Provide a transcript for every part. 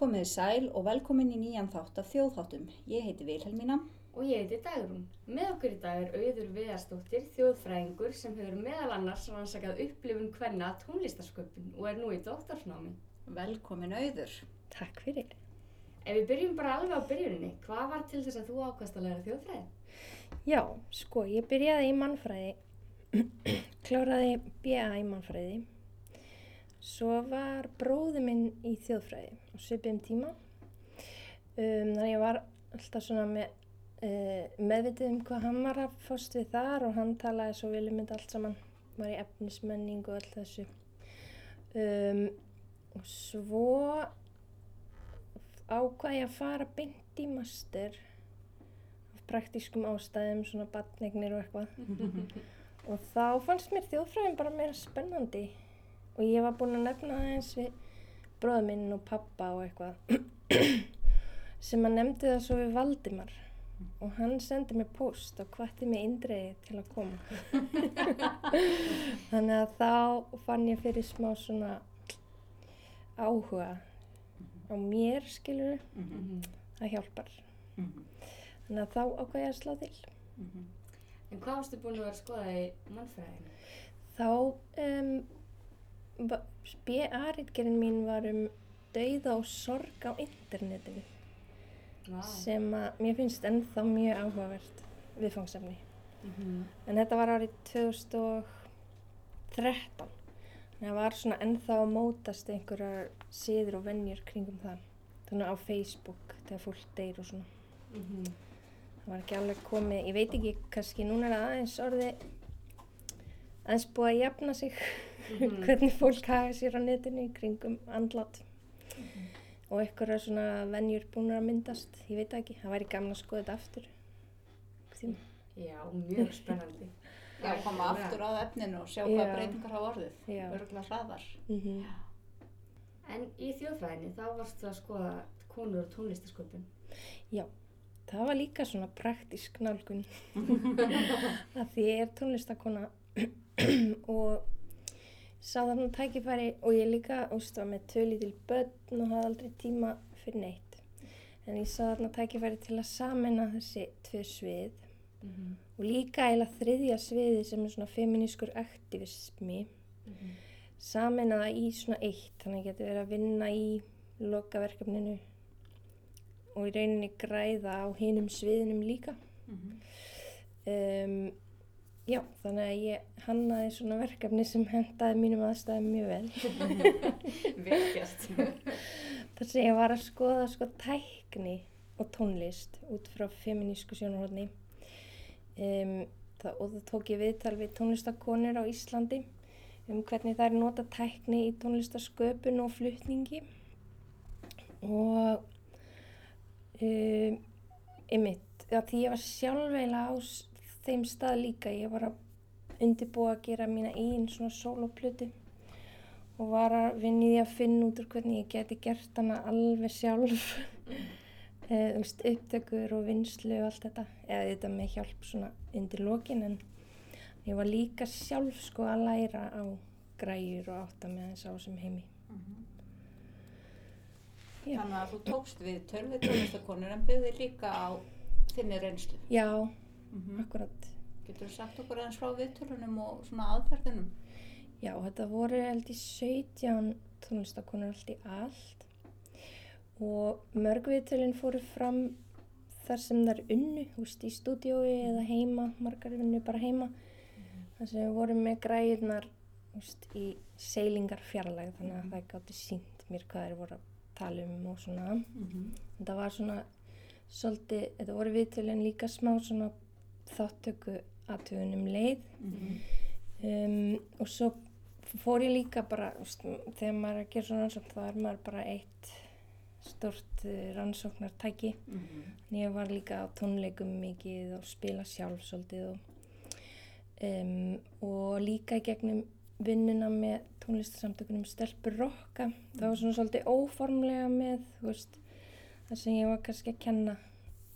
Komiði sæl og velkomin í nýjan þátt af þjóðþáttum. Ég heiti Vilhelmína. Og ég heiti Dagrún. Með okkur í dag er Auður Viðarstóttir, þjóðfræðingur sem hefur meðal annars rannsakað upplifun hvenna tónlistasköpun og er nú í doktorsnámi. Velkomin auður. Takk fyrir. Ef við byrjum bara alveg á byrjuninni, hvað var til þess að þú ákvæmst að læra þjóðfræði? Já, sko, ég byrjaði í mannfræði, kláraði BA í mannfræði. Svo var bróði minn í þjóðfræði svipum tíma. Um, þannig ég var alltaf svona með, uh, meðvitið um hvað hann var að fást við þar og hann talaði svo vel um þetta allt saman. Var í efnismenning og allt þessu. Um, og svo ákvað ég að fara beint í master af praktískum ástæðum, svona batnegnir og eitthvað. og þá fannst mér þjóðfræðin bara meira spennandi og ég var búin að nefna það eins við bróða minn og pappa og eitthvað. Sem að nefndi það svo við Valdimar. Og hann sendi mér post og hvætti mig indreiði til að koma. Þannig að þá fann ég fyrir smá svona áhuga á mér skilur það hjálpar þannig að þá ákvæði ég að slá til. En hvað varstu búin að vera að skoða í mannfræðinu? þá um, B.A.ritgerinn mín var um dauða og sorg á internetinu Vá. sem að mér finnst ennþá mjög áhugavert viðfangsefni Mhm. en þetta var árið 2013 þannig að það var svona ennþá að mótast einhverjar síður og vennjur kringum það þannig á Facebook þegar fólk deyr og svona Mhm. það var ekki alveg komið, ég veit ekki kannski núna er það aðeins orði aðeins búið að jafna sig Mhm. hvernig fólk hafa sér á netinu í kringum andlat og einhverja svona vennjur búin að myndast ég veit það ekki, það væri gaman að skoða þetta aftur Tíma. Já, mjög spennandi. Já, koma Algjörlega. aftur á efninu og sjá hvað Já. breytingar hafa orðið. Já. Örgulega hraðar. Mm En í þjóðfræðinni þá varstu að skoða konur og tónlistasköpun. það var líka svona praktísk nálgun að því ég er tónlistakona og sá þarna tækifæri og ég líka úst, með töli til börn og hafði aldrei tíma fyrir neitt. En ég sá þarna tækifæri til að samena þessi tvö svið. Mhm. og líka eiginlega þriðja sviði sem er svona feminískur aktivismi. Mhm. samena það í svona eitt þannig að ég geti verið að vinna í lokaverkefninu og í rauninni græða á hinum sviðinum líka. Um, já, þannig að ég hannaði svona verkefni sem hendaði mínum aðstæðum mjög vel. Gert. þar sem ég var að skoða sko tækni og tónlist út frá feminísku sjónarhóðni um, það, og það tók ég viðtal við tónlistakonur á Íslandi um hvernig þær nota tækni í tónlistasköpun og flutningi. Og um, einmitt, að því ég var sjálf eiginlega á s- þeim stað líka, ég var að undirbúa að gera mína einn svona sólóplötu og var að vinna í því að finna út úr hvernig ég geti gert hana alveg sjálf. Veist, upptökur og vinslu og allt þetta. Eða þetta með hjálp svona undir lokin en ég var líka sjálf sko að læra á græjur og átta með þess á þessum heimi. Já. Þannig að þú tókst við tölvið tónlistakonur en byggði líka á þinni reynslu. Já, Mm akkurat Getur þú sagt okkur aðeins frá viðtölunum og svona aðferðinum? Já, þetta voru held í 17 tónlistakonur allt í allt og mörg viðtölinn fóru fram þar sem þær unnu, þú veist, í stúdiói eða heima, margar unnu bara heima. Þar sem við vorum með græðunar veist, í seilingar fjarlæg þannig að það gátti sínt mér hvað þær voru að tala um og svona. Þetta var svona svolítið, þetta voru viðtölinn líka smá svona þáttöku aðtöfunum leið. Um, og svo fór ég líka bara, veist, þegar maður er að gera svona rannsókn þá er maður bara eitt stort uh, rannsóknartæki. En ég var líka á tónleikum mikið og spila sjálf svolítið og, um, og líka í gegnum vinnuna með tónlistasamtökunum Stelpur Rokka. Það var svona svolítið óformlega með veist, það sem ég var kannski að kenna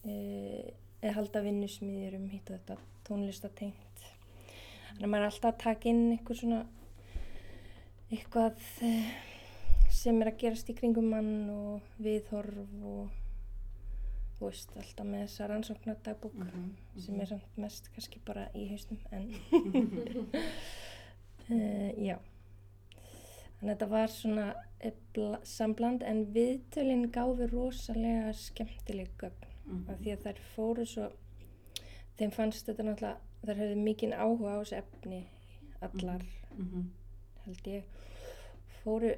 uh, eða halda vinnusmiðjur um hitt og þetta tónlistatengt. Þannig að maður er alltaf að taka inn eitthvað svona eitthvað eh, sem er að gerast í kringum mann og viðhorf og þú veist, alltaf með þessa rannsóknardagbók Mhm, sem er samt mest kannski bara í hausnum en uh, já. Þannig að þetta var svona eh, bla- sambland en viðtölinn gáfi rosalega skemmtileg gögn mhm, af því að þær fóru svo þeim fannst þetta náttúrulega þær höfðu mikinn áhuga á þessu efni allar mhm, held ég fóru,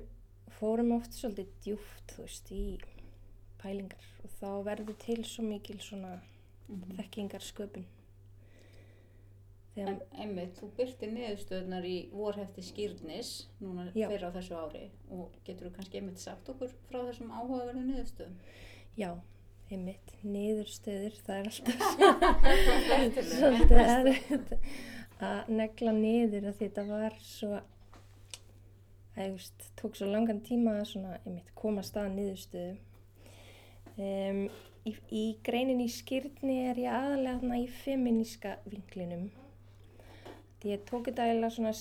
fórum oft svolítið djúft þú veist í pælingar og þá verður til svo mikil svona mhm. þekkingarsköpun En einmitt, þú byrti niðurstöðnar í vorhefti skýrnis núna Já. fyrir á þessu ári og getur þú kannski einmitt sagt okkur frá þessum áhugaverðu niðurstöðum? já, einmitt niðurstöður, það er alltaf svolítið erfitt. að negla niður að þetta var svo að ég veist, tók svo langan tíma að svona, einmitt, koma að niðurstöðu. Um, í, í greinin í skýrni er ég aðalega þarna í feminíska vinklinum. Því ég tók þetta eiginlega svona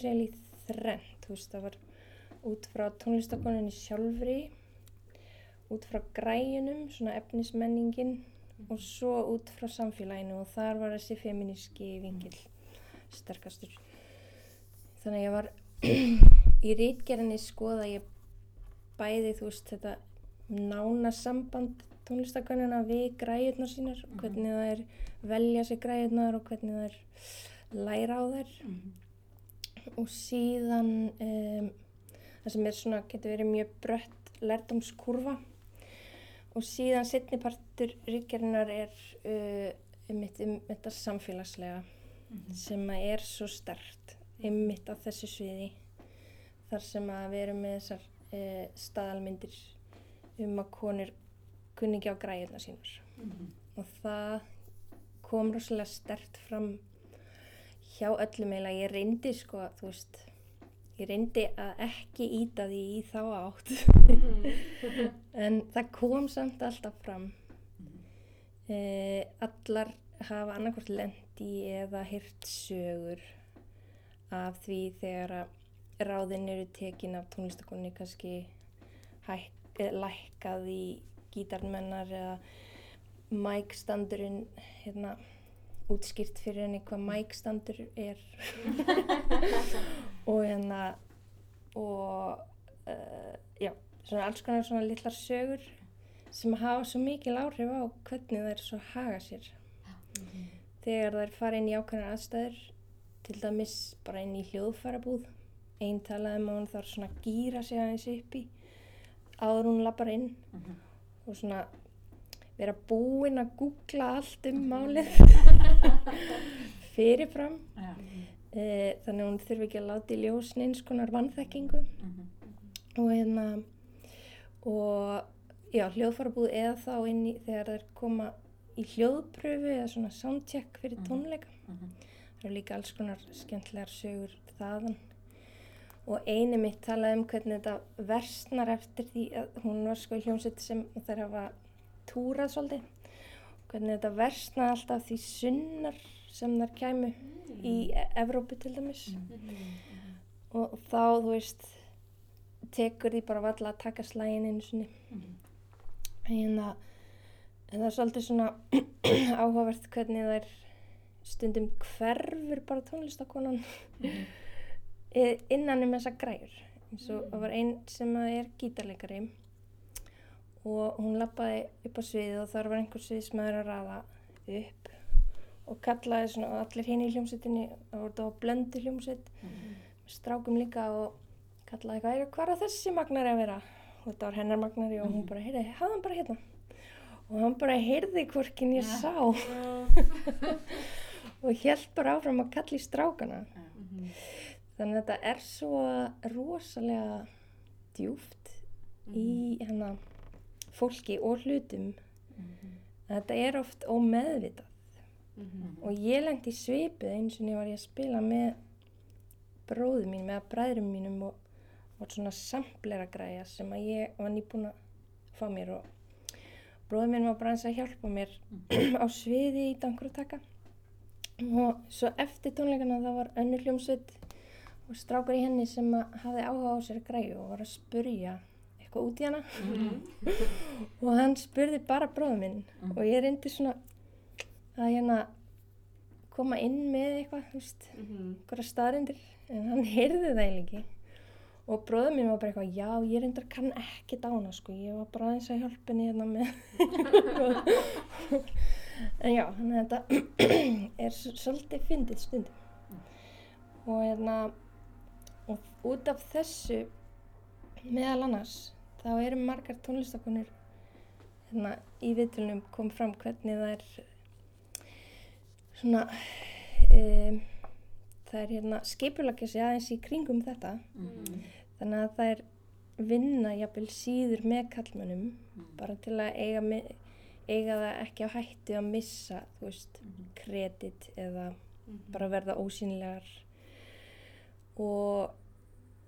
sér í þrennt, þú veist, það var út frá tónlistakoninni sjálfri út frá græjunum, svona efnismenningin og svo út frá samfélaginu og þar var þessi feminíski vingil sterkastur. Þannig að ég var í rítgerðinni skoða ég bæði þú veist þetta nána samband tónlistakannina við græjurnar sínar og hvernig það er velja sér græjurnar og hvernig það er læra á þær. Mhm, og síðan um, það sem er svona, getur verið mjög brött lærdomskurfa og síðan setni partur ríkjarinnar er uh, um, um þetta samfélagslega mhm, sem að er svo stert einmitt á þessu sviði þar sem að við erum með þessar uh, staðalmyndir um að konur kunni ekki á græðina sínar. Mhm, og það kom rosalega stert fram hjá öllum eiginlega, ég reyndi sko, þú veist, ég reyndi að ekki íta því í þá átt, en það kom samt alltaf fram. Eh, allar hafa annarkvort lendi eða hýrt sögur af því þegar að ráðin eru tekin af tónlistakonni kannski hæk, eh, lækkað í gítarmennar eða mækstandurinn hérna útskýrt fyrir henni hvað mækstandur er og hérna og uh, já, svona alls konar svona litlar sögur sem hafa svo mikil áhrif á hvernig þær svo haga sér. Þegar þær fara inn í ákveðnar aðstæður til dæmis bara inn í hljóðfærabúð einn talaði um að hún þarf svona að gýra sig aðeins upp í áður hún lappar inn mhm. og svona vera búinn að googla allt um málið. Fyrirfram. Já, e, þannig að hún þurfi ekki að láta í ljósn eins konar vannþekkingu mhm, og hérna og já, hljóðfarabúð eða þá inn í þegar þær koma í hljóðpröfu eða svona soundcheck fyrir Mhm. tónleika. Mhm, það eru líka alls konar skemmtilegar sögur þaðan. Og eini mitt talaði um hvernig þetta versnar eftir því að hún var sko í hljómsveit sem þær hafa túrað svolítið. Hvernig þetta versnaði alltaf því sunnar sem þær kæmu í E- Evrópu til dæmis. Og þá þú veist tekur því bara valla að taka slægin einu sinni. En það, en það er svolítið svona áhugavert hvernig þær stundum hverfur bara tónlistakonan mhm, i- innan um þessa græjur. Eins og það var einn sem er gítarleikari og hún lappaði upp á sviðið og þar var einhver sviðsmaður að raða upp og kallaði svona allir hinn í hljómsveitinni það voru þetta á blöndu hljómsveit. Mhm. með strákum líka og kallaði eitthvað, "Heyrðu, hvar á þessi magnar að vera? Og þetta var hennar magnari og hún bara, heyrði, hafði hann bara hérna. Og hann bara heyrði hvorkin ég Ja. sá. Og held bara áfram að kalla í strákana. Mhm. þannig að þetta er svo rosalega djúft í hérna fólki og hlutum. Mhm, þetta er oft ómeðvitað Mhm. og ég lendi svipið eins og ég var ég að spila með bróðum mínum eða bræðrum mínum og var svona samplera græja sem að ég var nýbúin að fá mér og bróðum minn var bara eins að hjálpa mér á sviði í dangrútaka og svo eftir tónleikana það var önnur hljómsveit og strákur í henni sem hafði áhuga á sér græju og var að spurja eitthvað út í hana og hann spurði bara bróðum minn Mhm. og ég reyndi svona að hérna koma inn með eitthvað, þú veist, Mhm. einhverja staðrindir en hann heyrði það eiginlega ekki og bróðum minn var bara eitthvað, já, ég reyndar kann ekki dána, sko, ég var bara aðeins að hjálpa henni hérna með en já, þannig að þetta er svolítið fyndið stundum og hérna og út af þessu meðal annars þá eru margar tónlistakonur hérna í viðtölunum kom fram hvernig það er svona um, það er hérna skipulagja sig aðeins í kringum þetta. Mhm. þannig að það er vinna jafnvel síður með kallmönnum bara til að eiga, eiga það ekki á hættu að missa þú veist, kredit eða bara verða ósýnilegar. Og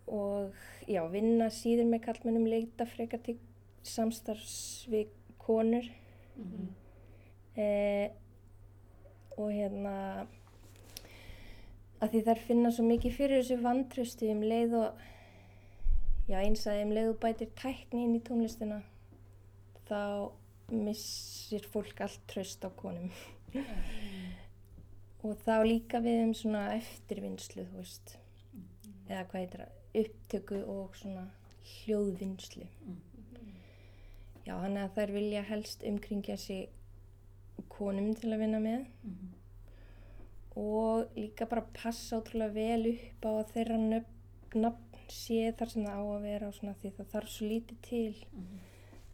og já, vinna síður með kallmönnum leita frekar til samstarfs við konur. Mhm. eh, og hérna að því þær finna svo mikið fyrir þessu vantröstu um leið og já eins að um leið og bætir tækni inn í tónlistina þá missir fólk allt tröst á konum. Og þá líka við um svona eftirvinnslu þú veist eða hvað heitir það, upptöku og svona hljóðvinnslu. Já þannig að þær vilja helst umkringja sig konum til að vinna með Mhm. og líka bara passa ótrúlega vel upp á þeirra nafn sé þar sem það á að vera og svona því það þarf svo lítið til Mhm.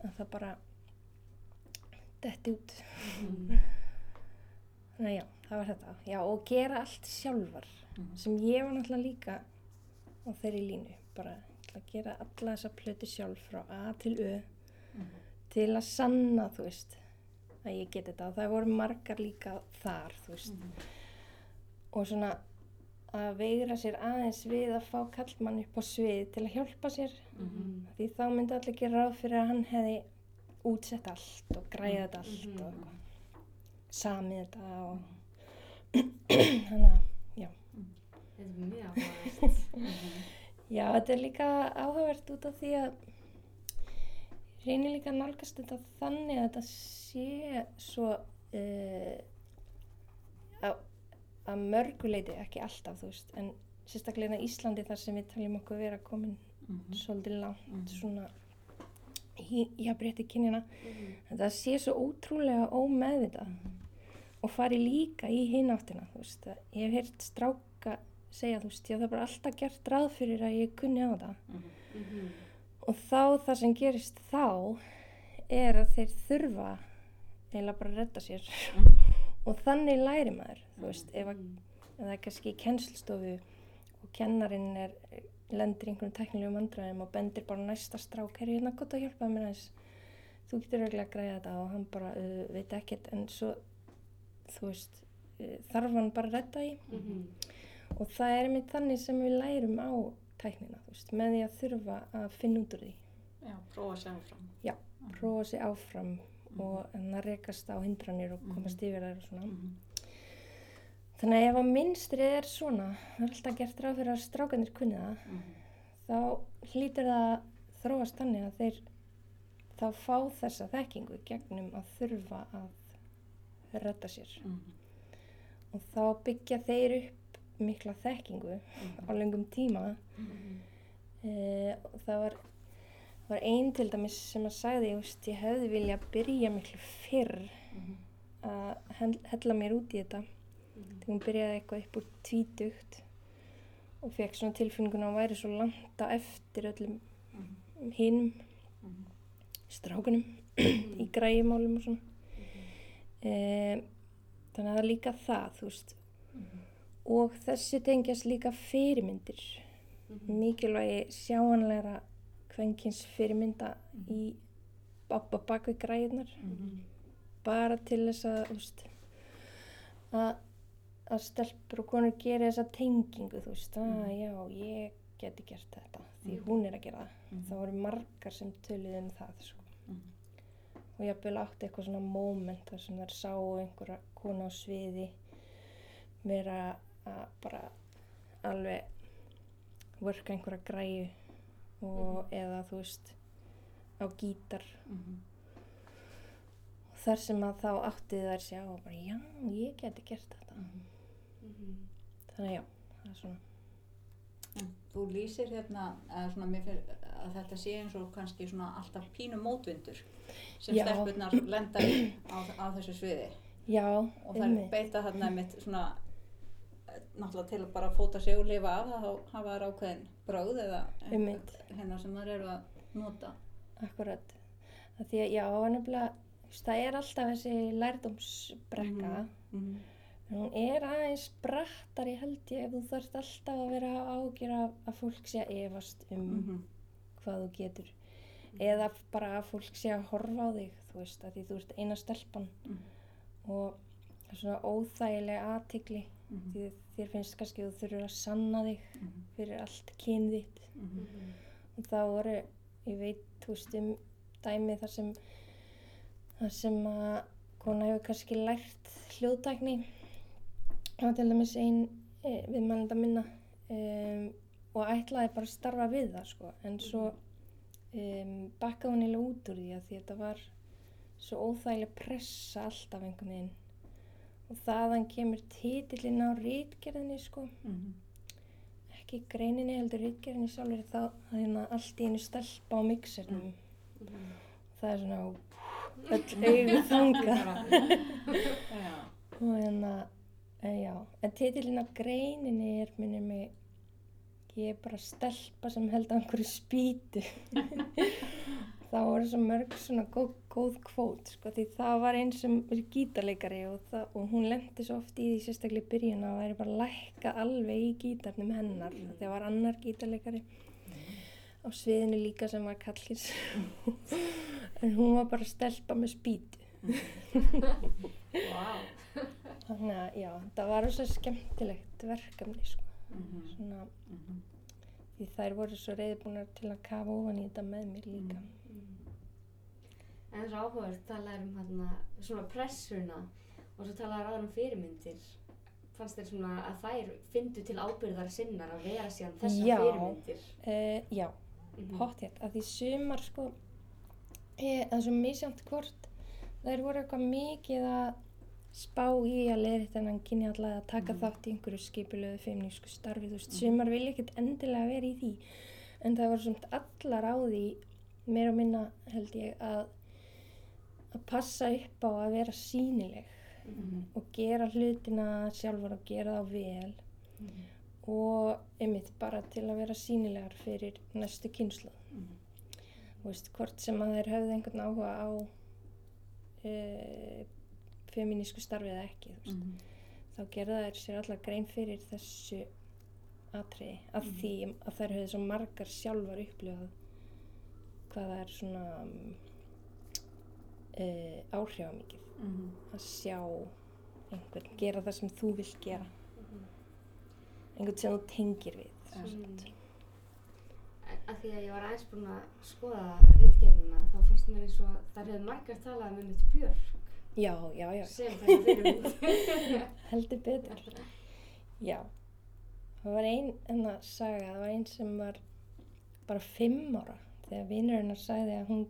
að það bara detti út. Mhm. Þannig að já, það var þetta. Já, og gera allt sjálfar Mhm. sem ég var náttúrulega líka á þeirri línu. Bara að gera alla þessa plötu sjálf frá A til Ö Mhm. til að sanna, þú veist, að ég geti þetta og það voru margar líka þar, þú veist. Og svona að veigra sér aðeins við að fá kallmann upp á svið til að hjálpa sér Mhm. því þá myndi allir gera ráð fyrir að hann hefði útsett allt og græða þetta allt Mhm. og eitthvað. samið þetta og þannig að, já. Þetta er mjög áhugavert. Já, þetta er líka áhugavert út af því að reynir líka að nálgast þetta þannig að þetta sé svo uh, að, að mörguleiti, ekki alltaf þú veist, en sérstaklega í Íslandi þar sem við taljum okkur vera komin Mhm. svolítið langt Mhm. svona í jafnrétti kynjana Mhm. en það sé svo ótrúlega ómeðvitað og fari líka í hináttina þú veist, að ég hef heyrt stráka segja, þú veist, það er bara alltaf gert ráð fyrir að ég kunni á það Mhm. Og þá það sem gerist þá er að þeir þurfa eiginlega bara að redda sér. Og þannig læri maður þú veist, ef, að, ef það er kannski í kennslustofu og kennarinn er lendir í einhverjum teknilegum vandræðum og bendir bara næsta strák, er hérna gott að hjálpa mér aðeins. Þú getur auðvitað að græða þetta. Og hann bara uh, veit ekkert. En svo þú veist, uh, þarf hann bara að redda í Mhm. og það er einmitt þannig sem við lærum á tæknina, þú veist, með því að þurfa að finna út úr því, Já, prófa sér áfram. Já, prófa sig áfram og en að rekast á hindranir og komast yfir þær og svona. Mhm. Þannig að ef að minnstrið er svona, það er alltaf gert ráð fyrir að strákanir kunni það, Mhm. þá hlýtur það að þróast þannig að þeir þá fá þessa þekkingu gegnum að þurfa að redda sér. Mhm. Og þá byggja þeir upp mikla þekkingu á lengum tíma Mhm. Eh, og það var, var einn til dæmis sem að sagði, ég, veist, ég hefði vilja byrja miklu fyrr Mhm. að hel- hella mér út í þetta þegar hún byrjaði eitthvað upp úr tvítugt og fekk svona tilfinninguna að hún væri svo langt á eftir öllum hinum Mhm. strákunum í græjumálum og svona e, þannig að það er líka það þú veist og þessi tengjast líka fyrirmyndir. Mikilvægi sjáanlegra kvenkins fyrirmynda í á á bak við græðunar Mhm. bara til þess að veist, að að stelpur og konur gera þessa tengingu þú veist, að já, ég geti gert þetta því hún er að gera það. Það voru margar sem töluðu um það sko. Mhm. og ég átti eitthvað svona moment þar sem þær sáu einhverja konu á sviði vera að bara alveg worka einhverja græju og eða þú veist á gítar Mhm. þar sem að þá átti þær sjá og bara já, ég geti gert þetta Mhm. Mhm. þannig já, það er svona En Þú lýsir hérna að, svona, mér fyrir, að þetta sé eins og kannski svona alltaf pínu mótvindur sem Já. stelpurnar lenda í á, á þessu sviði já, og það einmitt. beita þarna mitt svona náttúrulega til að bara fóta sig og lifa af þá hafa þær ákveðin bráð eða Einmitt. hérna sem þær eru að nota Akkurat. Það því að já, nefnilega, það er alltaf þessi lærdómsbrekka. Mhm. En hún er aðeins brattari held ég ef þú þarft alltaf að vera ágjur af að fólk sé að efast um Mhm. hvað þú getur. Eða bara að fólk sé að horfa á þig, þú veist, að því þú ert eina stelpan. Mhm. Og það svona óþægileg aðtikli. Mhm. Því þér finnst kannski að þú þurfur að sanna þig Mhm. fyrir allt kyn þitt. Mhm. Mhm. og það voru, ég veit, þú veist um dæmi þar sem þar sem að kona hefur kannski lært hljóðtækni það var til dæmis ein e, viðmælenda minna um, og ætlaði bara að starfa við það sko, en svo um, bakkaði hún eiginlega út úr því að því að þetta var svo óþægileg pressa alltaf einhvern veginn og þaðan kemur titillinn á rítgerðinni sko. Mhm. ekki greininni heldur ritgerðinni sjálfur þá hérna allt í einu stelpa á mixernum. Mhm. það er svona öll augu þanga og hérna e, já, en titillinn á greininni er minnir mig ég er bara stelpa sem held á einhverju spýtu. Það voru svo mörg svona góð, góð kvót sko, því það var einn sem er gítarleikari og, það, og hún lendi svo oft í því sérstaklega í byrjun að það væri bara lækka alveg í gítarnum hennar mm. þegar var annar gítarleikari á sviðinu líka sem var kallkins en hún var bara stelpa með spýtu Vá. þannig að já, það var svo skemmtilegt verkefni sko. Mhm. svona, Mhm. því þær voru svo reyðbúnar til að kafa ofan í þetta með mér líka En það er svo áhugavert, talaður um hérna svona pressuna og svo talaður áður um fyrirmyndir. Fannst þér svona að þær fyndu til ábyrðar sinnar að vera síðan þessar Já. fyrirmyndir? uh, já, Mhm. pottjætt, að því sumar sko e, það er svo misjant hvort þær voru eitthvað mikið að spá í að leiða þennan kynni allavega að taka Mhm. þátt í einhverju skipulegu feminísku starfi, þú veist, sumar vilja ekkert endilega vera í því, en það voru svona allar á því, meira og minna held ég að að passa upp á að vera sínileg Mhm. og gera hlutina sjálfur og gera þá vel Mhm. og einmitt bara til að vera sínilegar fyrir næstu kynslu Mhm. þú veist, hvort sem að þeir höfðu einhvern áhuga á e, feminísku starfi eða ekki. Mhm. þá gerða þær sér allar grein fyrir þessu atriði af Mhm. því að þær höfðu svo margar sjálfar upplifað hvað það er svona um, e, áhrifamikið Mhm. að sjá einhvern gera það sem þú vilt gera. Mhm. einhvern sem þú tengir við. En að því að ég var aðeins búin að skoða rítgerðina þá fannst mér eins og þær hefðu margar talað um mitt Björk. Já, já, já, sem þetta fyrirmynd. heldur betur. Já. Það var ein enna saga það var ein sem var bara fimm ára þegar vinur hennar sagði að hún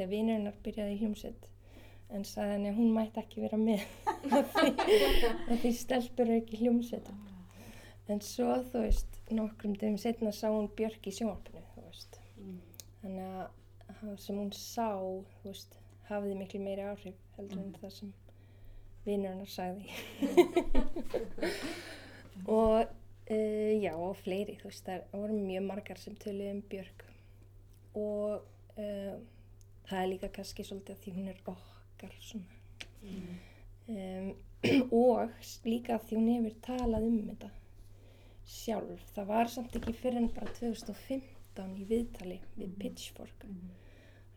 þegar vinur hennar byrjaði í hljómsveit. En sagði henni að hún mætti ekki vera með. Því, því stelpur eru ekki hljómsveit en svo þú veist nokkrum dögum setna sá hún Björk í veist. Mm. þannig að það sem hún sá veist, hafði miklu meiri áhrif heldur en það sem vinnur hennar sagði. Og uh, já og fleiri þú veist það voru mjög margar sem töluðu um Björk. Og uh, það er líka kannski svolítið að því hún er okkar svona Mm. um, og líka af því hún hefur talað um þetta sjálf það var samt ekki fyrir en bara 2015 í viðtali við Mhm. Pitchfork Mhm.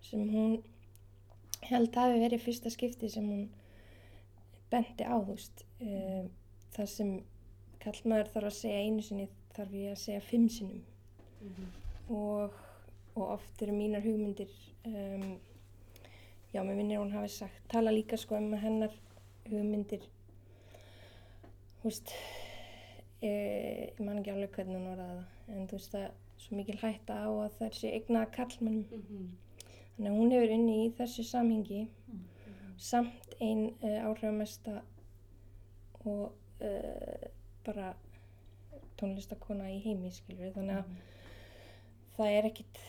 sem hún held hafi verið fyrsta skipti sem hún benti á þú veist um, það sem kallmaður þarf að segja einu sinni þarf ég að segja fimm sinnum Mhm. og, og oft eru mínar hugmyndir um, já, mér minnir hún hafi sagt tala líka sko um hennar hugmyndir þú veist e, ég man ekki alveg hvernig hún orðaði það, en þú veist það er svo mikil hætta á að það sé eignaða kallmennum. Mhm. Þannig að hún hefur unni í þessu samhengi Mm. samt einn uh, áhrifamesta og uh, bara tónlistakona í heimi, skilur Þannig að það er ekkit,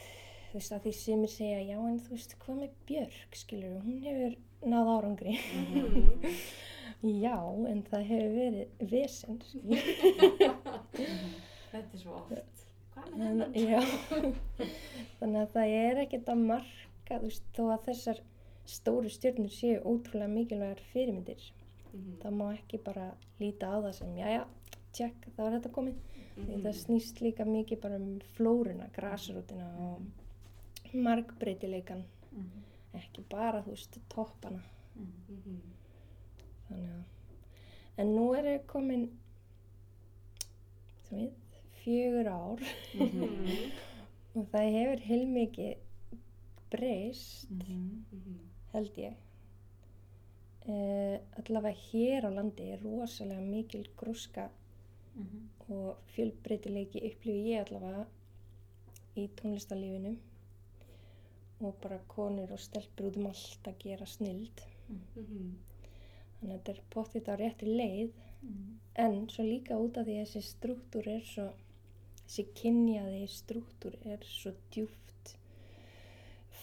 þú veist, að því sem segja, já, en þú veist, hvað með Björk, skilur hún hefur náð árangri. Mhm. já, en það hefur verið vesen, Þetta er svo oft. Hvað með já, þannig að það er ekkert að marka, þú veist, þó að þessar stóru stjörnur séu ótrúlega mikilvægar fyrirmyndir. Mhm. Það má ekki bara líta á það sem, já, já, tjekk, það var þetta komið. Því Mhm. það snýst líka mikið bara um flóruna, grasrútina og margbreytileikan, Mhm. ekki bara, þú veist, toppana. Mhm. Mhm. Þannig að, en nú er ég komin, þú veit, fjögur ár Mhm. og það hefur heilmikið breyst, Mhm. Mhm. held ég. Uh, allavega hér á landi er rosalega mikil grúska Mhm. og fjölbreytileiki upplifi ég allavega í tónlistarlífinu og bara konur og stelpur út um allt að gera snild. Mhm. Þannig að þetta er pottitt á rétti leið Mhm. en svo líka út af því að þessi struktúr er svo, þessi kynjaði struktúr er svo djúft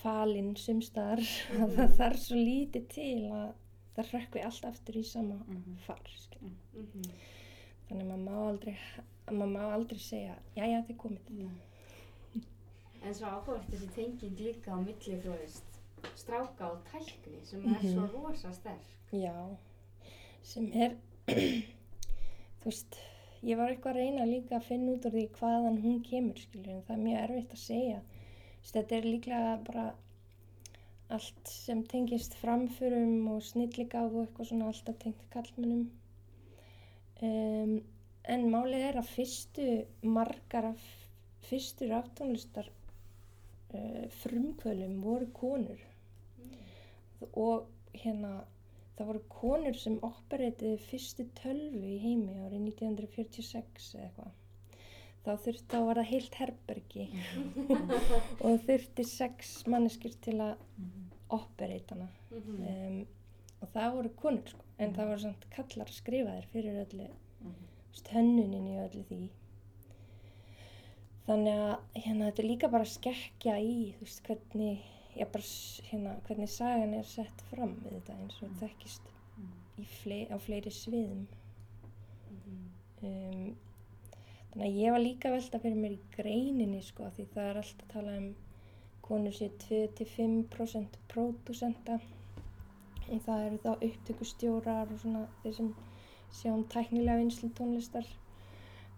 falinn sumstaðar að það þarf svo lítið til að það rökkvi allt aftur í sama Mhm. far. Mhm. Þannig að maður má aldrei, maður má aldrei segja, já, já, þetta er komið. En svo áhugavert þessi tenging líka á milli, þú veist, stráka og tækni sem er svo rosa sterk. Já, sem er, þú veist, ég var eitthvað að reyna líka að finna út úr því hvaðan hún kemur, skilur, en það er mjög erfitt að segja. Veist, Þetta er líklega bara allt sem tengist framförum og snilligáf og eitthvað svona alltaf tengt kallmennum. Um, en málið er að fyrstu margar af fyrstu raftónlistar uh, frumkvölum voru konur og hérna það voru konur sem operatiði fyrstu tölvu í heimi árið 1946 eða eitthvað. Þá þurfti, var það heilt herbergi og þurfti sex manneskir til að Mhm. operata hana. Mhm. Um, og það voru konur sko, en það voru samt kallar skrifaðir fyrir öllu veist, hönnunin í öllu því. Þannig að hérna, þetta er líka bara skekkja í, veist, hvernig, bara, hérna, hvernig sagan er sett fram við þetta eins og Mm. þekkist í flei, á fleiri sviðum. Mhm. Um, þannig að ég var líka að velta fyrir mér í greininni, sko, því það er alltaf að tala um konur séu 2-5% pródúsenta og það eru þá upptökustjórar og svona þeir sem sjá um tæknilega vinslu tónlistar.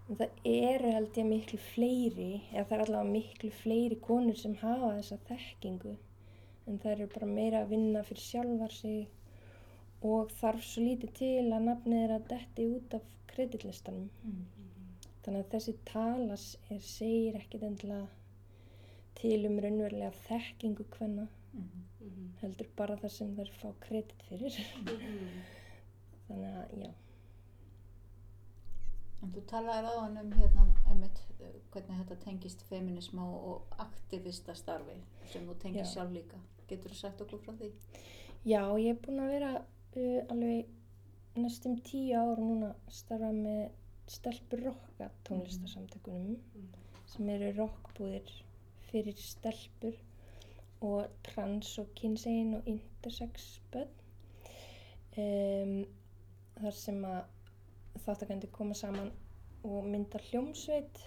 En það eru held ég miklu fleiri, eða það er allavega miklu fleiri konur sem hafa þessa þekkingu. En það eru bara meira að vinna fyrir sjálfar sig og þarf svo lítið til að nafnið er að detti út af kreditlistanum. Mhm. Þannig að þessi talas er, segir ekkit endilega til um raunverulega þekkingu hvenna, Mhm. Mhm. heldur bara það sem þær fá kredit fyrir. Mhm. Þannig að, já. En þú talaði ráðan um hérna, einmitt, uh, hvernig þetta tengist feminisma og, aktivista starfi sem þú tengist Já. sjálf líka. Getur þú sagt okkur frá því? Já, ég er búin að vera uh, alveg næstum tíu ár núna að starfa með stelpur rocka tónlistarsamtökunum sem eru rockbúðir fyrir stelpur og trans og kynsegin og intersex börn um, þar sem að þáttakandi koma saman og mynda hljómsveit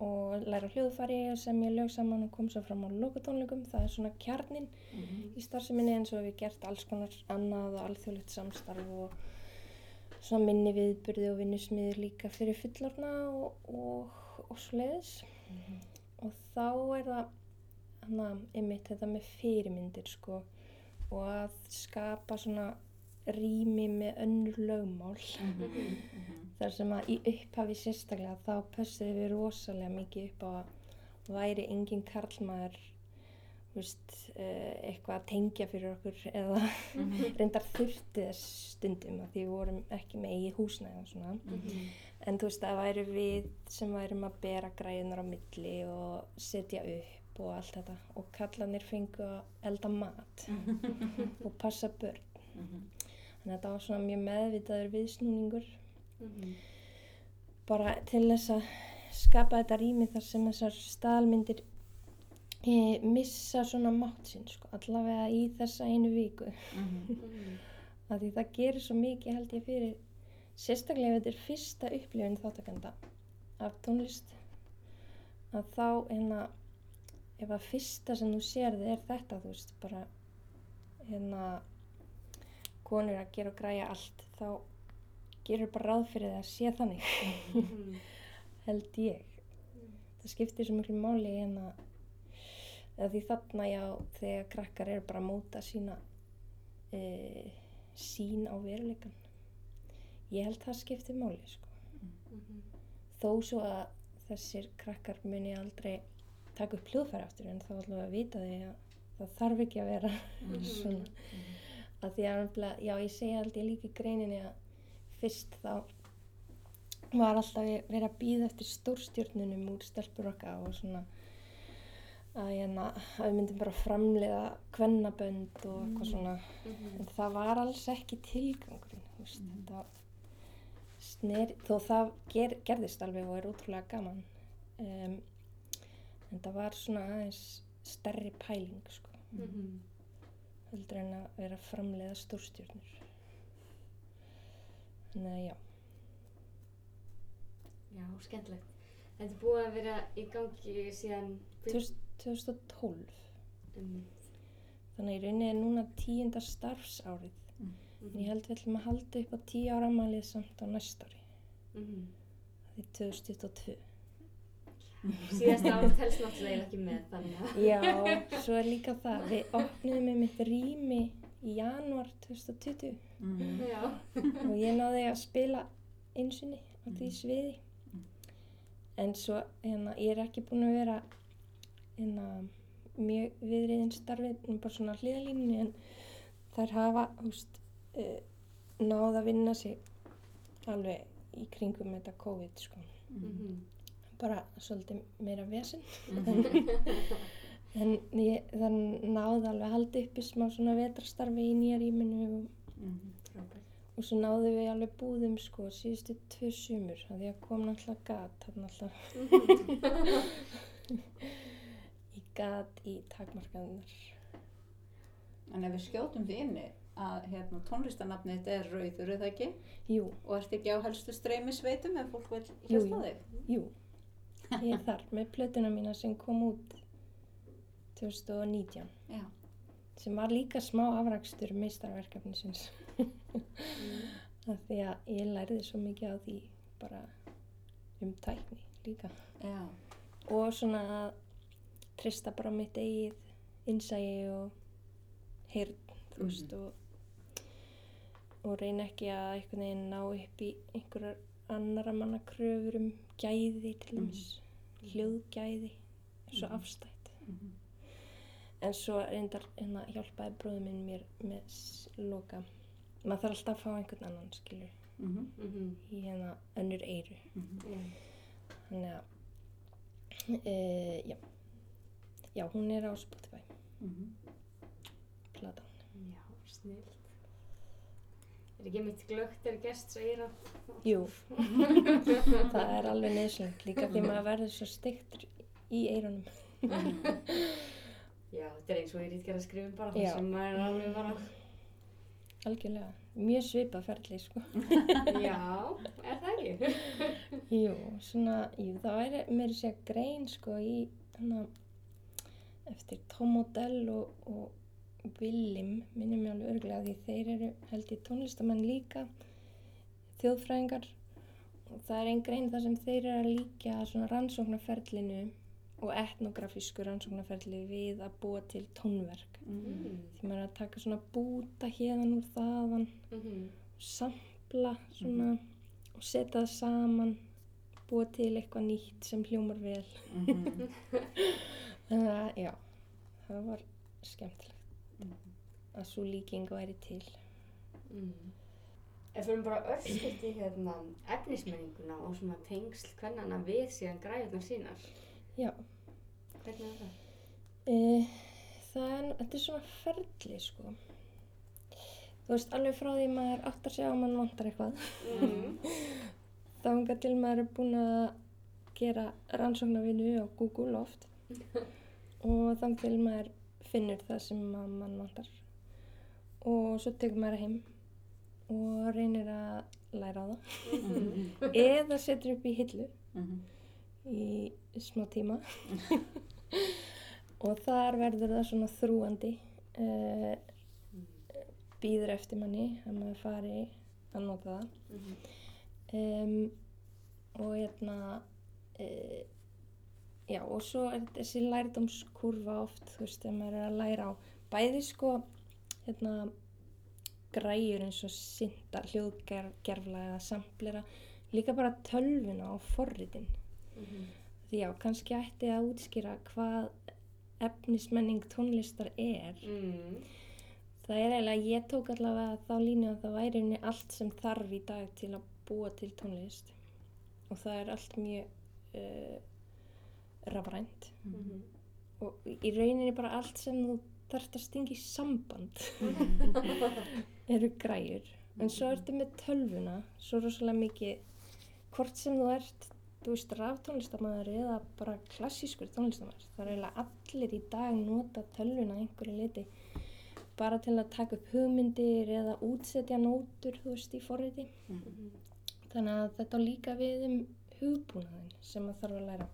og læra hljóðfæri og semja lög saman og koma svo fram á lokatónleikum það er svona kjarnin Mhm. í starfseminni eins og við gert alls konar annað og alþjóðlegt samstarf og svona minni viðburði og vinnusmiður líka fyrir fullorna og, og, og svoleiðis Mhm. og þá er það hana, einmitt þetta með fyrirmyndir sko og að skapa svona rými með önnur lögmál Mhm. Mhm. þar sem að í upphafi sérstaklega þá pössuðum við rosalega mikið upp á að væri engin karlmaður veist, uh, eitthvað að tengja fyrir okkur eða Mhm. reyndar þurfti þess stundum að því við vorum ekki með húsnæði og svona. Mhm. En þú veist, það væri við sem værum að bera græðunar á milli og setja upp og allt þetta og kallanir fengu að elda mat og passa börn. Þannig að þetta var svona mjög meðvitaður viðsnúningur Mhm. bara til þess að skapa þetta rými þar sem þessar staðalmyndir e, missa svona mátt sinn, sko, allavega í þessa einu viku. Mhm. Af því það gerir svo mikið held ég fyrir, sérstaklega ef þetta er fyrsta upplifun þáttakanda af tónlist, að þá hérna, ef að fyrsta sem þú sérði er þetta, þú veist, bara hérna, konur að gera og græja allt, þá gerur bara ráð fyrir það að sé þannig, Mhm. held ég. Það skiptir svo miklu máli en að, að því þarna já, þegar krakkar eru bara að móta sína e, sín á veruleikan. Ég held það skiptir máli, sko. Mhm. Þó svo að þessir krakkar muni aldrei taka upp hljóðfæri aftur en þá ætlum við að vita því að það þarf ekki að vera Mhm. svona. Að því að, já, ég segi aldrei líka í greininni að fyrst þá var alltaf ve- verið að býða eftir stórstjörnunum úr stelpur okkar og svona að, hérna, að við myndum bara framleiða kvennabönd og eitthvað svona Mhm. en það var alls ekki tilgangurinn Mhm. þetta sneri, þó það ger, gerðist alveg og er ótrúlega gaman um, en það var svona aðeins stærri pæling sko, Mhm. Heldur en að vera framleiða stórstjörnur. Þannig að já. Já, skemmtilegt. Þetta er búið að vera í gangi síðan... 2012 Um, þannig í rauninni er núna tíunda starfsárið. En ég held við ætlum að halda upp á tíu ára amalið samt á næsta ári. Mhm. það er 2022 Síðasta ár telst náttúrulega ekki með, þannig. Já, svo er líka það, við opnum með mitt rými í janúar 2020 Mhm. Já. og ég náði að spila einsunni á því sviði. En svo, hérna, ég er ekki búin að vera hérna, mjög viðriðin starfið, en bara svona hliðalínni, en þær hafa, veist, uh, náð að vinna sig alveg í kringum þetta COVID, sko. Mhm. Bara svolítið meira vesen. En ég, það náði alveg að halda uppi smá svona vetrastarfi í nýja rýminu og, Mhm. Frábært. og svo náðu við alveg búðum sko síðustu tvö sumur af því að kom náttúrulega gat alltaf í gat í takmarkaðunar. En ef við skjótum því inni að hérna, tónlistanafnið þetta er Rauður, er það ekki? Jú, Og ert ekki á helstu streymisveitum ef fólk vil hlusta á jú. þig? jú, ég er þar með plötuna mína sem kom út 2019 Já. sem var líka smá afrakstur meistarverkefnisins. Af því að ég lærði svo mikið á því bara um tækni líka. Já. og svona að trista bara mitt eigið innsægi og heyrn, þú veist, og, og reyna ekki að einhvern veginn ná upp í einhverjar annara manna kröfur um gæði til dæmis, hljóðgæði, svo Mhm. afstætt. Mhm. En svo reyndar hérna hjálpaði bróður minn mér með loka. Maður þarf alltaf að fá einhvern annan, skilur, Mhm. Mhm. í hérna önnur eyru. Mhm. Já. Þannig að, e, já, já, hún er á Spotify, Mhm. platan. Já, snilt. Er ekki mitt glögt er gests eira? Jú, það er alveg neðslegt líka því maður verður svo steiktur í eyrunum. Já, þetta er eins og ég rít að skrifa bara það sem maður er alveg bara... Algjörlega, mjög svipað ferli, sko. Já, er það ekki? Jú, svona, jú, það væri meira sér grein, sko, í, hana, eftir Tom Odell og, og Willim, minnum ég alveg örglega því þeir eru, held ég, tónlistamenn líka, þjóðfræðingar og það er einn grein þar sem þeir eru að líka svona rannsóknarferlinu og etnografísku rannsóknarferli við að búa til tónverk. Mhm. Því maður er að taka svona búta hérðan úr þaðan, Mhm. sampla svona og setja það saman, búa til eitthvað nýtt sem hljómar vel. Mhm. Þannig að já, það var skemmtilegt Mhm. að svo líking væri til. Mm. Ef við erum bara örstuðt í hérna, efnismenninguna og svona tengsl hvernana við síðan græðunar sínar. Já, Hvernig er það? e, það er, þetta er svona ferli sko. Þú veist, alveg frá því maður áttar sig á að mann vantar eitthvað. Mm. Þanga til maður er búin að gera rannsóknarvinnu á Google oft og þang til maður finnur það sem mann vantar og svo tekur maður heim og reynir að læra á það Mhm. eða setur upp í hillu Mhm. í smá tíma og þar verður það svona þrúandi uh, býður eftir manni að maður fari að nota það Mhm. um, og hérna uh, já og svo er þessi lærdómskurfa oft þú veist þegar maður er að læra á bæði sko hérna græjur eins og synda hljóðgerfla eða samplera líka bara tölvuna og forritin Mhm. því já, kannski ætti að útskýra hvað efnismenning tónlistar er Mm. það er eiginlega, ég tók allavega þá línu að það væri henni allt sem þarf í dag til að búa til tónlist og það er allt mjög uh, rafrænt. Mhm. og í rauninni bara allt sem þú þarft að stinga í samband eru græjur. En svo ertu með tölvuna svo rosalega mikið hvort sem þú ert þú veist raftónlistamæður eða bara klassískur tónlistamæður það er eiginlega allir í dag nota tölvuna einhverju liti bara til að taka upp hugmyndir eða útsetja nótur þú veist í forriti. Mhm. þannig að þetta líka við um hugbúnaðin sem maður þarf að læra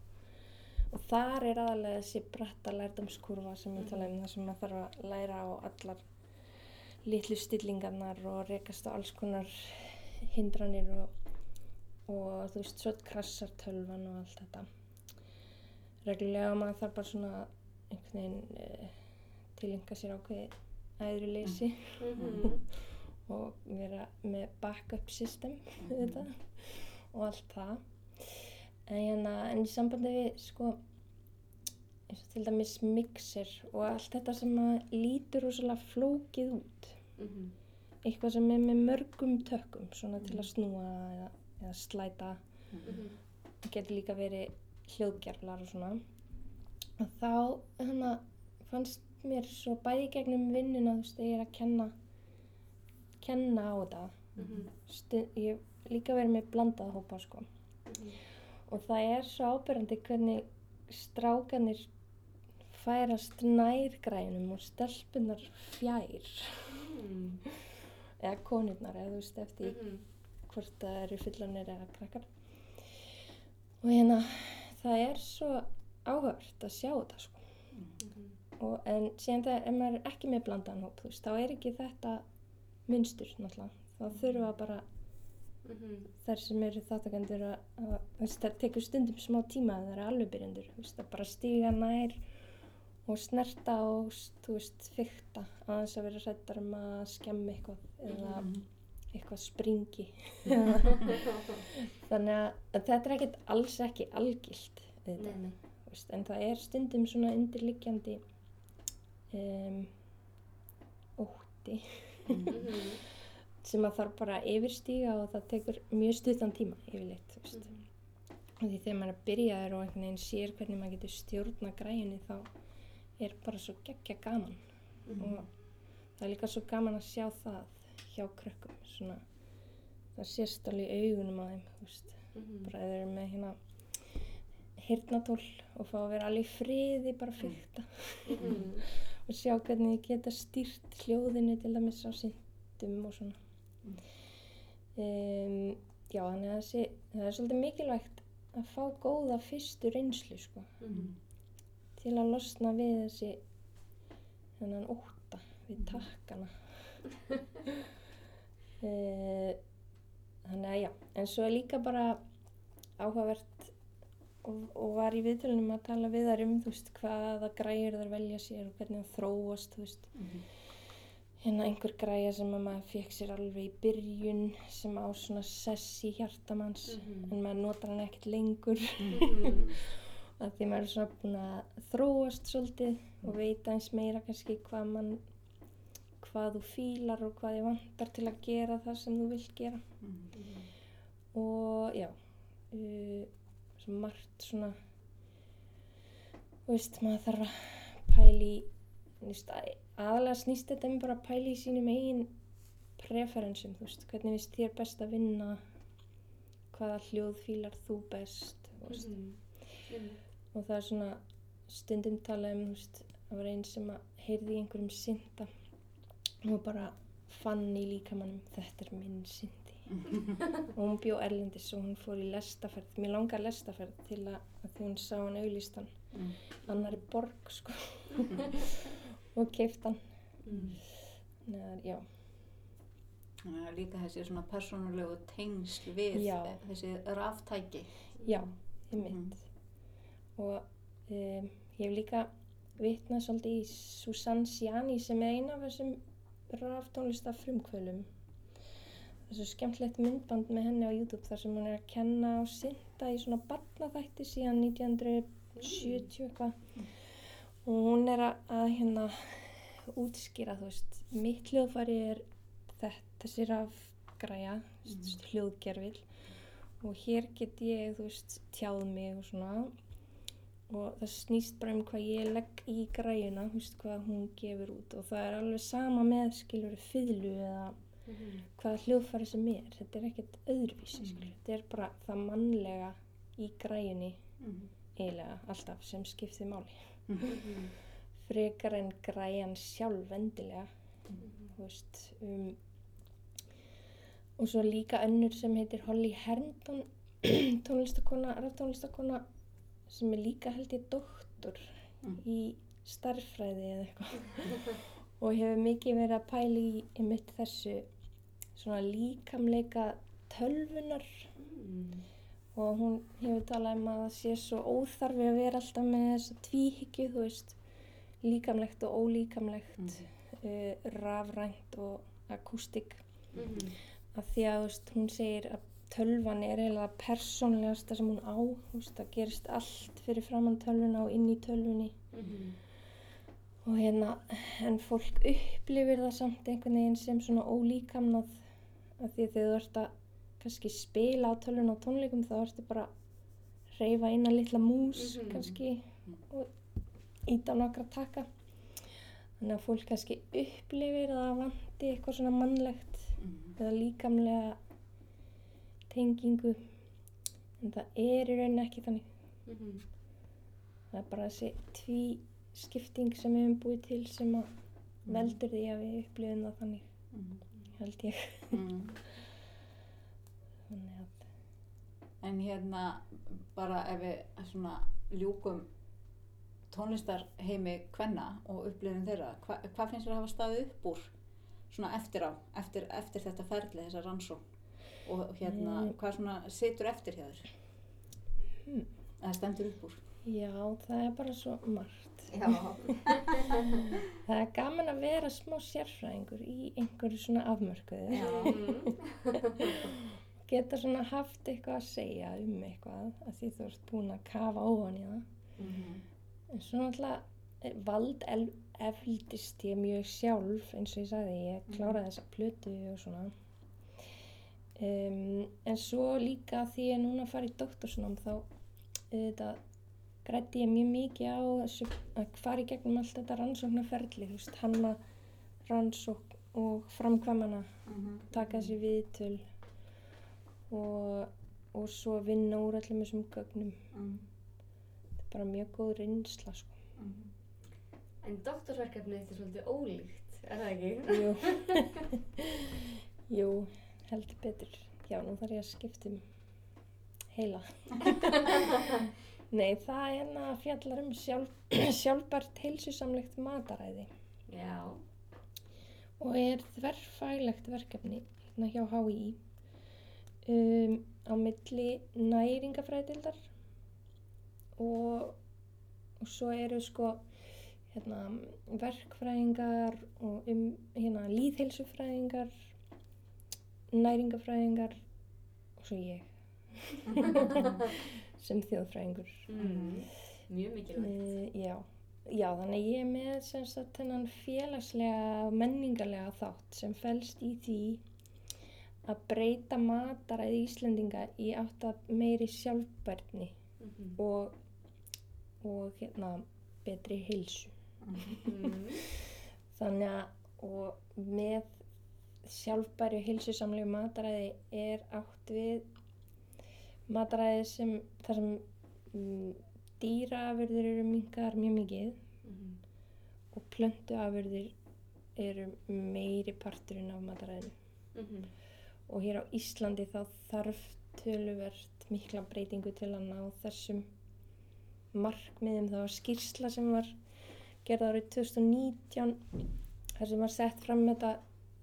og þar er aðalega þessi bratta lærdómskurfa sem ég tala um það sem maður þarf að læra á allar litlu stillingarnar og rekast á alls konar hindranir og, og þú veist, svo krassar tölvan og allt þetta. Reglulega maður þarf bara svona einhvern veginn uh, tilenga sér ákveði æðru leysi Mhm. og vera með backup system þetta og allt það en, hérna, en í sambandi við sko eins og til dæmis mixer og allt þetta sem lítur rosalega flókið út Mhm. eitthvað sem er með mörgum tökkum svona til að snúa eða, eða slæta Mhm. það getur líka verið hljóðgerflar og svona og þá hana, fannst mér svo bæði gegnum vinnuna þú veist, ég er að kenna kenna á þetta Mhm. Stu, ég líka verið með blandað hópa sko Mhm. Og það er svo ábyrjandi hvernig strákanir færast nær grænum og stelpunar fjær Mhm. eða konurnar eða þú veist eftir Mhm. hvort það eru fullanir eða krakkar og hérna það er svo áhört að sjá þetta sko Mhm. og, en síðan ef maður er ekki með blandaðan hóp þú veist, þá er ekki þetta munstur náttúrulega þá þurfa bara Mhm. þær sem eru þáttakendur að, að það tekur stundum smá tíma að það eru alveg veist, að bara stíga nær og snerta og veist, fykta að þess að vera hrættar um að skemmi eitthvað eða Mhm. eitthvað springi þannig að, þetta er ekkert alls ekki algilt þú veist, en það er stundum svona undirliggjandi um, ótti Mhm. sem að þarf bara að yfirstíga og það tekur mjög stuttan tíma yfirleitt veist. Mhm. og því þegar maður er byrjaður og einhvern veginn sér hvernig maður getur stjórna græjunni þá er bara svo geggja gaman Mhm. og það er líka svo gaman að sjá það hjá krökkum svona það sést alveg í augunum á þeim veist Mhm. bara eða eru með hérna hirtnatól og fá að vera alveg friði bara fyrta Mhm. og sjá hvernig þið geta stýrt hljóðinu til dæmis á syndum og svona um, já þannig að þessi það er svolítið mikilvægt að fá góða fyrstu reynslu sko Mhm. til að losna við þessi þennan óta við Mhm. takkana uh, þannig að já en svo er líka bara áhugavert og, og var í viðtölunum að tala við þær um þú veist hvaða græjur þær velja sér og hvernig það þróast þú veist Mhm. Hérna einhver græja sem að maður fekk sér alveg í byrjun sem á svona sess í hjartamanns Mhm. en maður notar hann ekkert lengur Mhm. að því maður er svona búin að þróast svolítið og veit aðeins meira kannski hvað mann hvað þú fílar og hvað þið vantar til að gera það sem þú vilt gera Mhm. og já uh, svo margt svona þú veist, maður þarf að pæli aðalega snýst þetta um bara að pæli í sínum eigin preferensum, þú veist, hvernig finnst þér best að vinna hvaða hljóð fílar þú best þú veist, Mhm. og það er svona stundum talað um, þú veist, það var einn sem að heyrði í einhverjum synda og bara fann í líkamannum þetta er minn syndi. Og hún bjó erlendis og hún fór í lestaferð. Mér langar lestaferð til að, að því hún sá hann auðlistan Mm. annari borg sko og keift hann Mhm. Neðar, já, Þannig að líka þessi svona persónulegu tengsl við Já. þessi ráftæki. já, ég mitt Mhm. og um, ég hef líka vitnað svolítið í Susanne Sjani sem er eina af þessum raftónlista frumkvölum það svo skemmtilegt myndband með henni á YouTube þar sem hún er að kenna og synda í svona barnaþætti síðan 1970 eitthvað og hún er að, að hérna útskýra þú veist mitt hljóðfæri er þetta, þessi rafgræja mm. hljóðgerfil og hér get ég þú veist tjáð mig og svona og það snýst bara um hvað ég legg í græjuna, þú veist hvað hún gefur út og það er alveg sama með skilur fiðlu eða Mhm. hvaða hljóðfæri sem er, þetta er ekkert öðruvísi skilur, þetta er bara það mannlega í græjunni Mhm. eiginlega alltaf sem skiptir máli. Frekar en græjan sjálf endilega þú veist um, og svo líka önnur sem heitir Holly Herndon tónlistakona, raftónlistakona sem er líka held ég doktor Mm. í starffræði eða eitthvað og hefur mikið verið að pæla í einmitt þessu svona líkamleika tölvunar Mhm. Og hún hefur talað um að það sé svo óþarfi að vera alltaf með þessa tvíhyggju, þú veist, líkamlegt og ólíkamlegt, Mhm. uh, rafrænt og akústik. Mhm. Af því að, þú veist, hún segir að tölvan er eiginlega persónlegasta sem hún á, þú veist, það gerist allt fyrir framann tölvuna og inn í tölvunni. Mhm. Og hérna, en fólk upplifir það samt einhvern veginn sem svona ólíkamnað af því að þú ert að kannski spila á tölvun á tónleikum þá ertu bara að reyfa eina litla mús Mhm. kannski og íta nokkra taka. Þannig að fólk kannski upplifir að það vanti eitthvað svona mannlegt Mhm. eða líkamlega tengingu en það er í rauninni ekki þannig. Mhm. Það er bara þessi tví skipting sem við höfum búið til sem að veldur því að við upplifum það þannig, Mhm. held ég. Þannig að, En hérna bara ef við svona ljúkum tónlistarheimi kvenna og upplifum þeirra, hva, hvað finnst þér að hafa staðið upp úr svona eftir á, eftir, eftir þetta ferli, þessa rannsókn og hérna, Mm. hvað svona situr eftir hjá þér? Hmm. Eða stendur upp úr? já, það er bara svo margt. Já. Það er gaman að vera smá sérfræðingur í einhverju svona afmörkuðu. Mhm. Geta svona haft eitthvað að segja um eitthvað að því þú ert búin að kafa ofan í það. Mhm. En svo náttúrulega eh, vald efldist ég mjög sjálf eins og ég sagði, ég kláraði þessa plötu og svona. Um, en svo líka því ég núna að fara í doktorsnám þá auðvitað grætti ég mjög mikið á þessu að fara í gegnum allt þetta rannsóknarferli, þú veist, hanna rannsókn og framkvæmana, Mhm. taka þessi viðtöl og, og svo vinna úr öllum þessum gögnum. Mhm. Þetta er bara mjög góð reynsla, sko. Mhm. En doktorsverkefnið þetta er svolítið ólíkt, er það ekki? Jú, Jú heldur betur. Já, nú þarf ég að skipta um heila. Nei, það er hérna fjallar um sjálf, sjálfbært heilsusamlegt mataræði Já. og er þverfælegt verkefni hérna hjá HÍ um, á milli næringafræðildar og, og svo eru sko hérna, verkfræðingar og um hérna, líðheilsufræðingar, næringafræðingar og svo ég sem þjóðfræðingur. Mm. mjög mikilvægt. Uh, já. já, þannig ég er með sagt félagslega og menningarlega þátt sem felst í því að breyta mataræði Íslendinga í átt að meiri sjálfbærni Mhm. og, og hérna betri heilsu. Mm. Þannig að og með sjálfbæri og heilsusamlegu mataræði er átt við mataræði sem þar sem mm, dýraafurðir eru mingar mjög mikið Mhm. og plöntuafurðir eru meiri parturinn af mataræðinu. Mhm. Og hér á Íslandi þá þarf töluvert mikla breytingu til að ná þessum markmiðum. Það var skýrsla sem var gerð árið 2019 þar sem var sett fram þetta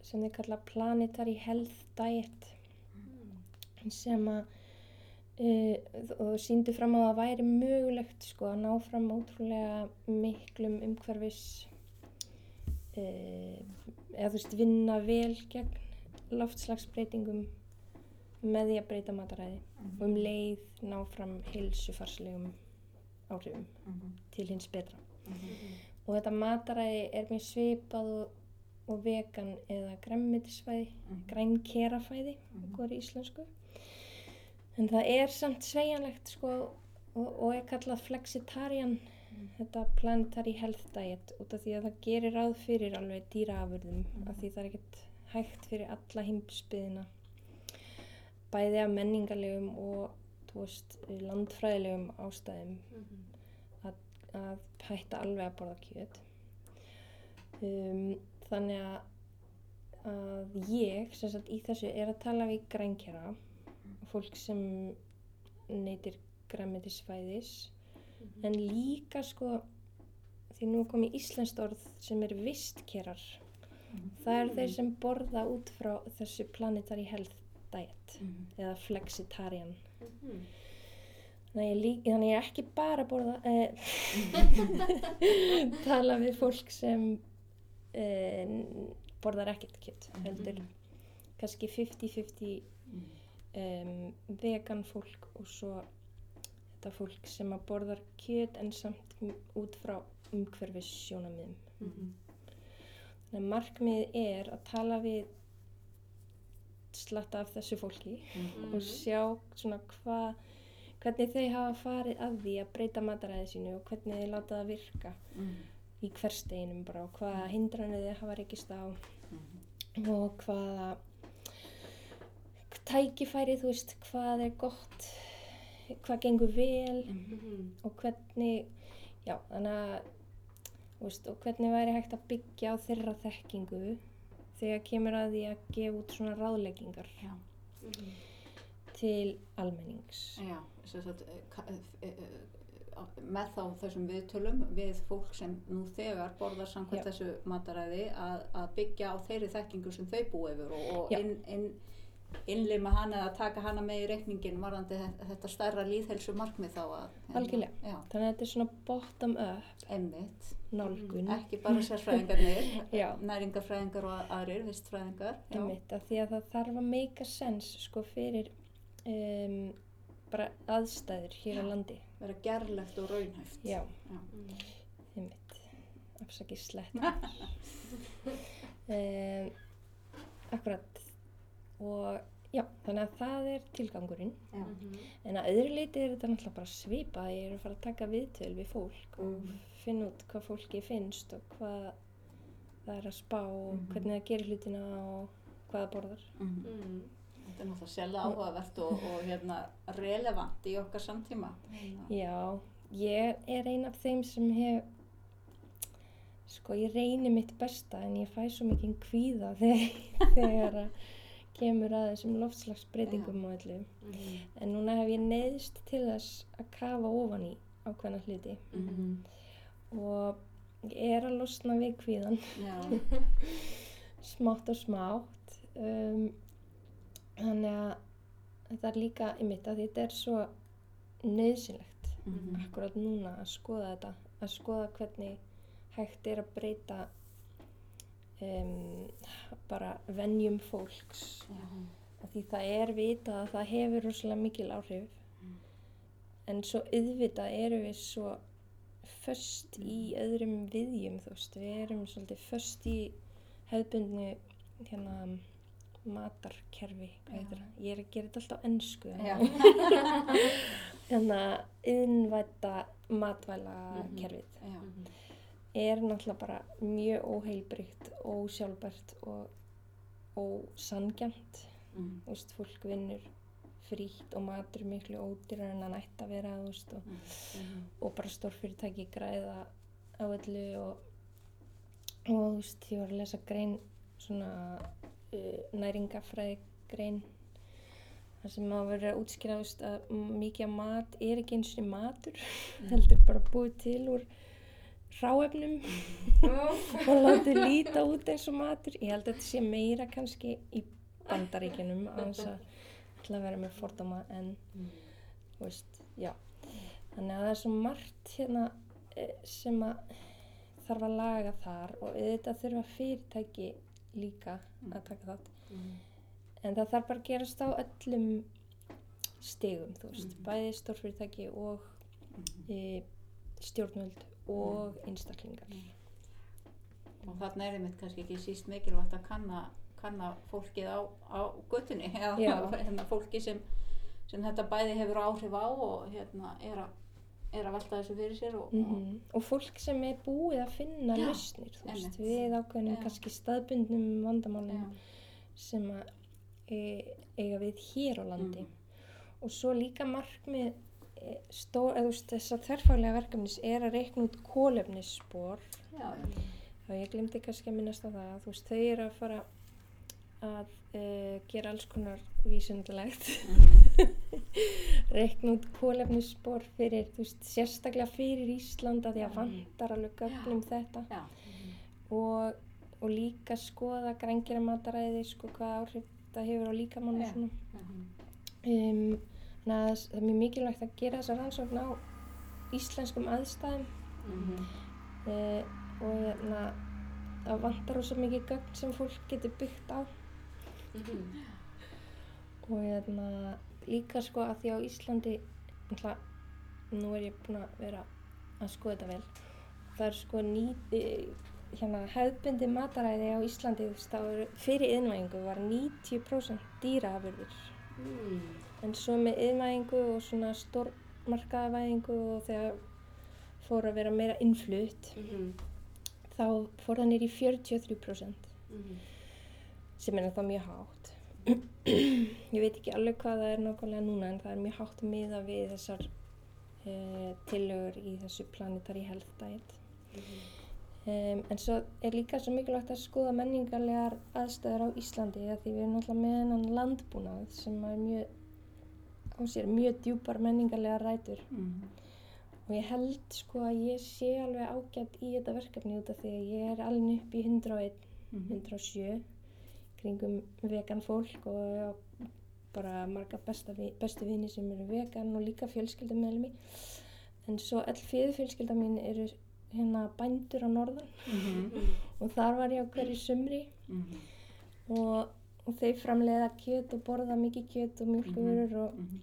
sem þið kalla Planetary Health Diet sem að uh, og síndi fram að það væri mögulegt sko að ná fram ótrúlega miklum umhverfis uh, eða þú veist vinna vel gegn loftslagsbreytingum með því að breyta mataræði og um leið ná fram heilsufarslegum áhrifum Mhm. til hins betra Mhm. og þetta mataræði er mjög svipað og, og vegan eða græmmitisfæði Mhm. grænkerafæði Mhm. okkur í íslensku en það er samt sveigjanlegt sko og, og er kallað flexitarian þetta planetary health diet út af því að það gerir ráð fyrir alveg dýraafurðum af því það er ekkert hægt fyrir alla heimsbyðina bæði af menningarlegum og veist, landfræðilegum ástæðum. Mhm. að hætta alveg að borða kjöt. Um, þannig að, að ég sem sagt í þessu er að tala við grænkjara fólk sem neytir græmitisfæðis Mhm. en líka sko því nú komið íslenskt orð sem er vistkerar það er þeir sem borða út frá þessu planetary health diet Mhm. eða flexitarian Mhm. Þannig að ég, er ekki bara að borða, eh, tala við fólk sem eh, borðar ekkert kjött, heldur kannski 50-50 um, vegan fólk og svo þetta fólk sem að borðar kjött en samt út frá umhverfis sjónamiðum. Mhm. Þannig að markmið er að tala við slatta af þessu fólki Mhm. og sjá svona hvað hvernig þau hafa farið að því að breyta mataræði sínu og hvernig þau láta það virka Mhm. í hversteginum bara og hvaða hindranir þau hafa rekist á Mhm. og hvaða tækifæri, þú veist, hvað er gott, hvað gengur vel Mhm. og hvernig, já, þannig að, veist, og hvernig væri hægt að byggja á þeirra þekkingu þegar kemur að því að gefa út svona ráðleggingar Já. Til almennings. Já, sem sagt, eh, ka- eh, eh, með þá þessum viðtölum við fólk sem nú þegar borðar samkvæmt þessu mataræði að, að byggja á þeirri þekkingu sem þau búi yfir og, og inn, inn, innlima hana eða taka hana með í reikningin varðandi þetta, stærra líðhelsu markmið þá að Algjörlega. Já, Þannig að þetta er svona bottom up einmitt, nálgun, ekki bara sérfræðingarnir Já. næringarfræðingar og aðrir, vistfræðingar já. einmitt, að því að það þarf að make sense sko fyrir um, bara aðstæður hér á Já. landi. vera gerlegt og raunhæft Já, einmitt, afsakið slett. um, akkurat, og já, þannig að það er tilgangurinn. Já. Mhm. En að öðru leiti er þetta náttúrulega bara svipað, ég er að fara að taka viðtöl við fólk og Mhm. finna út hvað fólki finnst og hvað það er að spá og Mhm. hvernig það gerir hlutina og hvað það borðar. Mhm. Mhm. Þetta er náttúrulega sjálf áhugavert og, og hérna, relevant í okkar samtíma. Já, ég er ein af þeim sem hef, sko ég reyni mitt besta en ég fæ svo mikið kvíða þegar, þegar að kemur að þessum loftslagsbreytingum og öllu. Mhm. En núna hef ég neyðst til þess að kafa ofan í ákveðna hluti Mhm. og ég er að losna við kvíðan smátt og smátt. Um, þannig að þetta er líka einmitt að þetta er svo nöðsynlegt. mhm, akkurat núna að skoða þetta að skoða hvernig hægt er að breyta um, bara venjum fólks já, því það er vitað að það hefur rosalega mikil áhrif Mm. en svo auðvitað eru við svo föst í öðrum viðjum, þú veist, við erum svolítið föst í hefðbundnu hérna matarkerfi? Ég er að gera þetta alltaf ennsku. Já. Hérna, innvæta matvæla kerfið Já. Er náttúrulega bara mjög óheilbrygt, ósjálfbært og ósangjant. Þú veist, fólk vinnur frítt og matur miklu ódýrar en hann ætti að vera, veist, og, Mhm. og bara stórfyrirtæki græða á öllu og, og þú veist, ég var að lesa grein, svona uh, næringafræði grein, þar sem að vera að útskýra, að mikið mat er ekki eins og matur, heldur bara búið til úr hráefnum og látið líta út eins og matur. Ég held að þetta sé meira kannski í þess að vera með fordóma en þú veist. Þannig að það er svo margt hérna eh, sem að þarf að laga þar og auðvitað þurfa fyrirtæki líka að taka þátt. Mhm. En það þarf bara að gerast á öllum stigum, þú veist, Mhm. bæði stórfyrirtæki og e, stjórnvöld og einstaklingar. Og þarna er einmitt kannski ekki síst mikilvægt að kanna, kanna fólkið á, á göttunni, hérna, fólki sem, sem þetta bæði hefur áhrif á og hérna, er, a, er að velta þessu fyrir sér og, Mm Og fólk sem er búið að finna Já, lausnir, veist, við ákveðnum Já. kannski staðbundnum og vandamálum sem að e, eiga við hér á landi. Mhm. Og svo líka markmið þess að þerfaglega verkefnis er að reikna út kólefnisspor og ég glemdi kannski að minnast á það þú veist, þau eru að fara að e, gera alls konar vísundalegt Mhm. reikna út kólefnisspor fyrir, þú veist, sérstaklega fyrir Íslanda því að vantar alveg gögnum þetta. Já, og, og líka skoða grængjara mataræði, sko hvað áhrif það hefur á líkamann og svona. Mhm. um, þannig að það er mjög mikilvægt að gera þessa rannsókn á íslenskum aðstæðum Mhm. uh, og hérna það vantar ósað mikið gögn sem fólk getur byggt á Mhm. og hérna líka sko að því á Íslandi náttúrulega, nú er ég búin að vera að skoða þetta vel það er sko ný eh, hérna hefðbundi mataræði á Íslandi þú veist, eru fyrir yðnvæðingu var 90% dýraafurðir Mhm. En svo með yðnvæðingu og svona stórmarkaðavæðingu og þegar fór að vera meira innflutt Mhm. þá fór það nýr í 43% Mhm. sem er ennþá mjög hátt. ég veit ekki alveg hvað það er nákvæmlega núna en það er mjög hátt miða við þessar uh, tillögur í þessu planetary health diet. Um, en svo er líka svo mikilvægt að skoða menningarlegar aðstæður á Íslandi því við erum náttúrulega með hennan landbúnað sem er mjög á sér mjög djúpar menningarlegar rætur Mhm. og ég held sko að ég sé alveg ágætt í þetta verkefni út af því að ég er alveg upp í 101 Mhm. 107 kringum vegan fólk og bara marga bestu vini sem eru vegan og líka fjölskyldummeðlumi en svo all fjöðu fjölskylda mín eru hérna bændur á norðan Mhm. og þar var ég á hverju sumri Mhm. og, og þau framleiða kjöt og borða mikið kjöt og mjölkuvörur og, Mhm.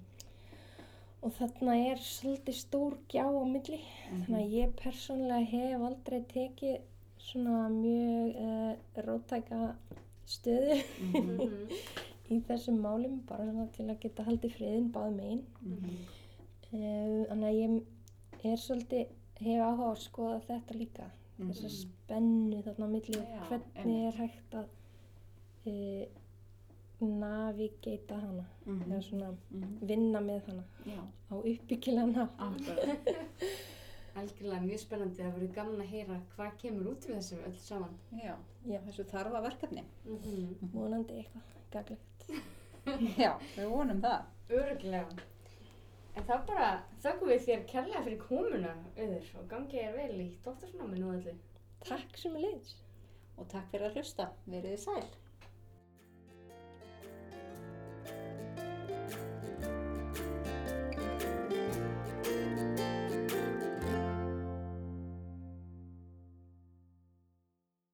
og þarna er svolítið stór gjá á milli þannig að ég persónulega hef aldrei tekið svona mjög uh, róttæka stöðu Mhm. Mhm. í þessum málum bara svona til að geta haldið friðin báðum einn. Mhm. Uh, þannig að ég er svolítið, hef áhuga að skoða þetta líka. Þessa Mhm. spennu þarna á milli og hvernig er hægt að uh, navigata hana, Mhm. eða svona Mhm. vinna með hana Já, á uppbyggilegan hátt. akkurat. Algjörlega mjög spennandi, það verður gaman að heyra hvað kemur út úr þessu öll saman. Já, Já. þessu þarfa verkefni. Mhm. Vonandi eitthvað gaglegt. Já, við vonum það. Öruglega. En þá bara þökkum við þér kærlega fyrir komuna, auður, og gangi þér vel í doktorsnáminu og öllu. Takk sem er leiðis. Og takk fyrir að hlusta. Verið þið sæl.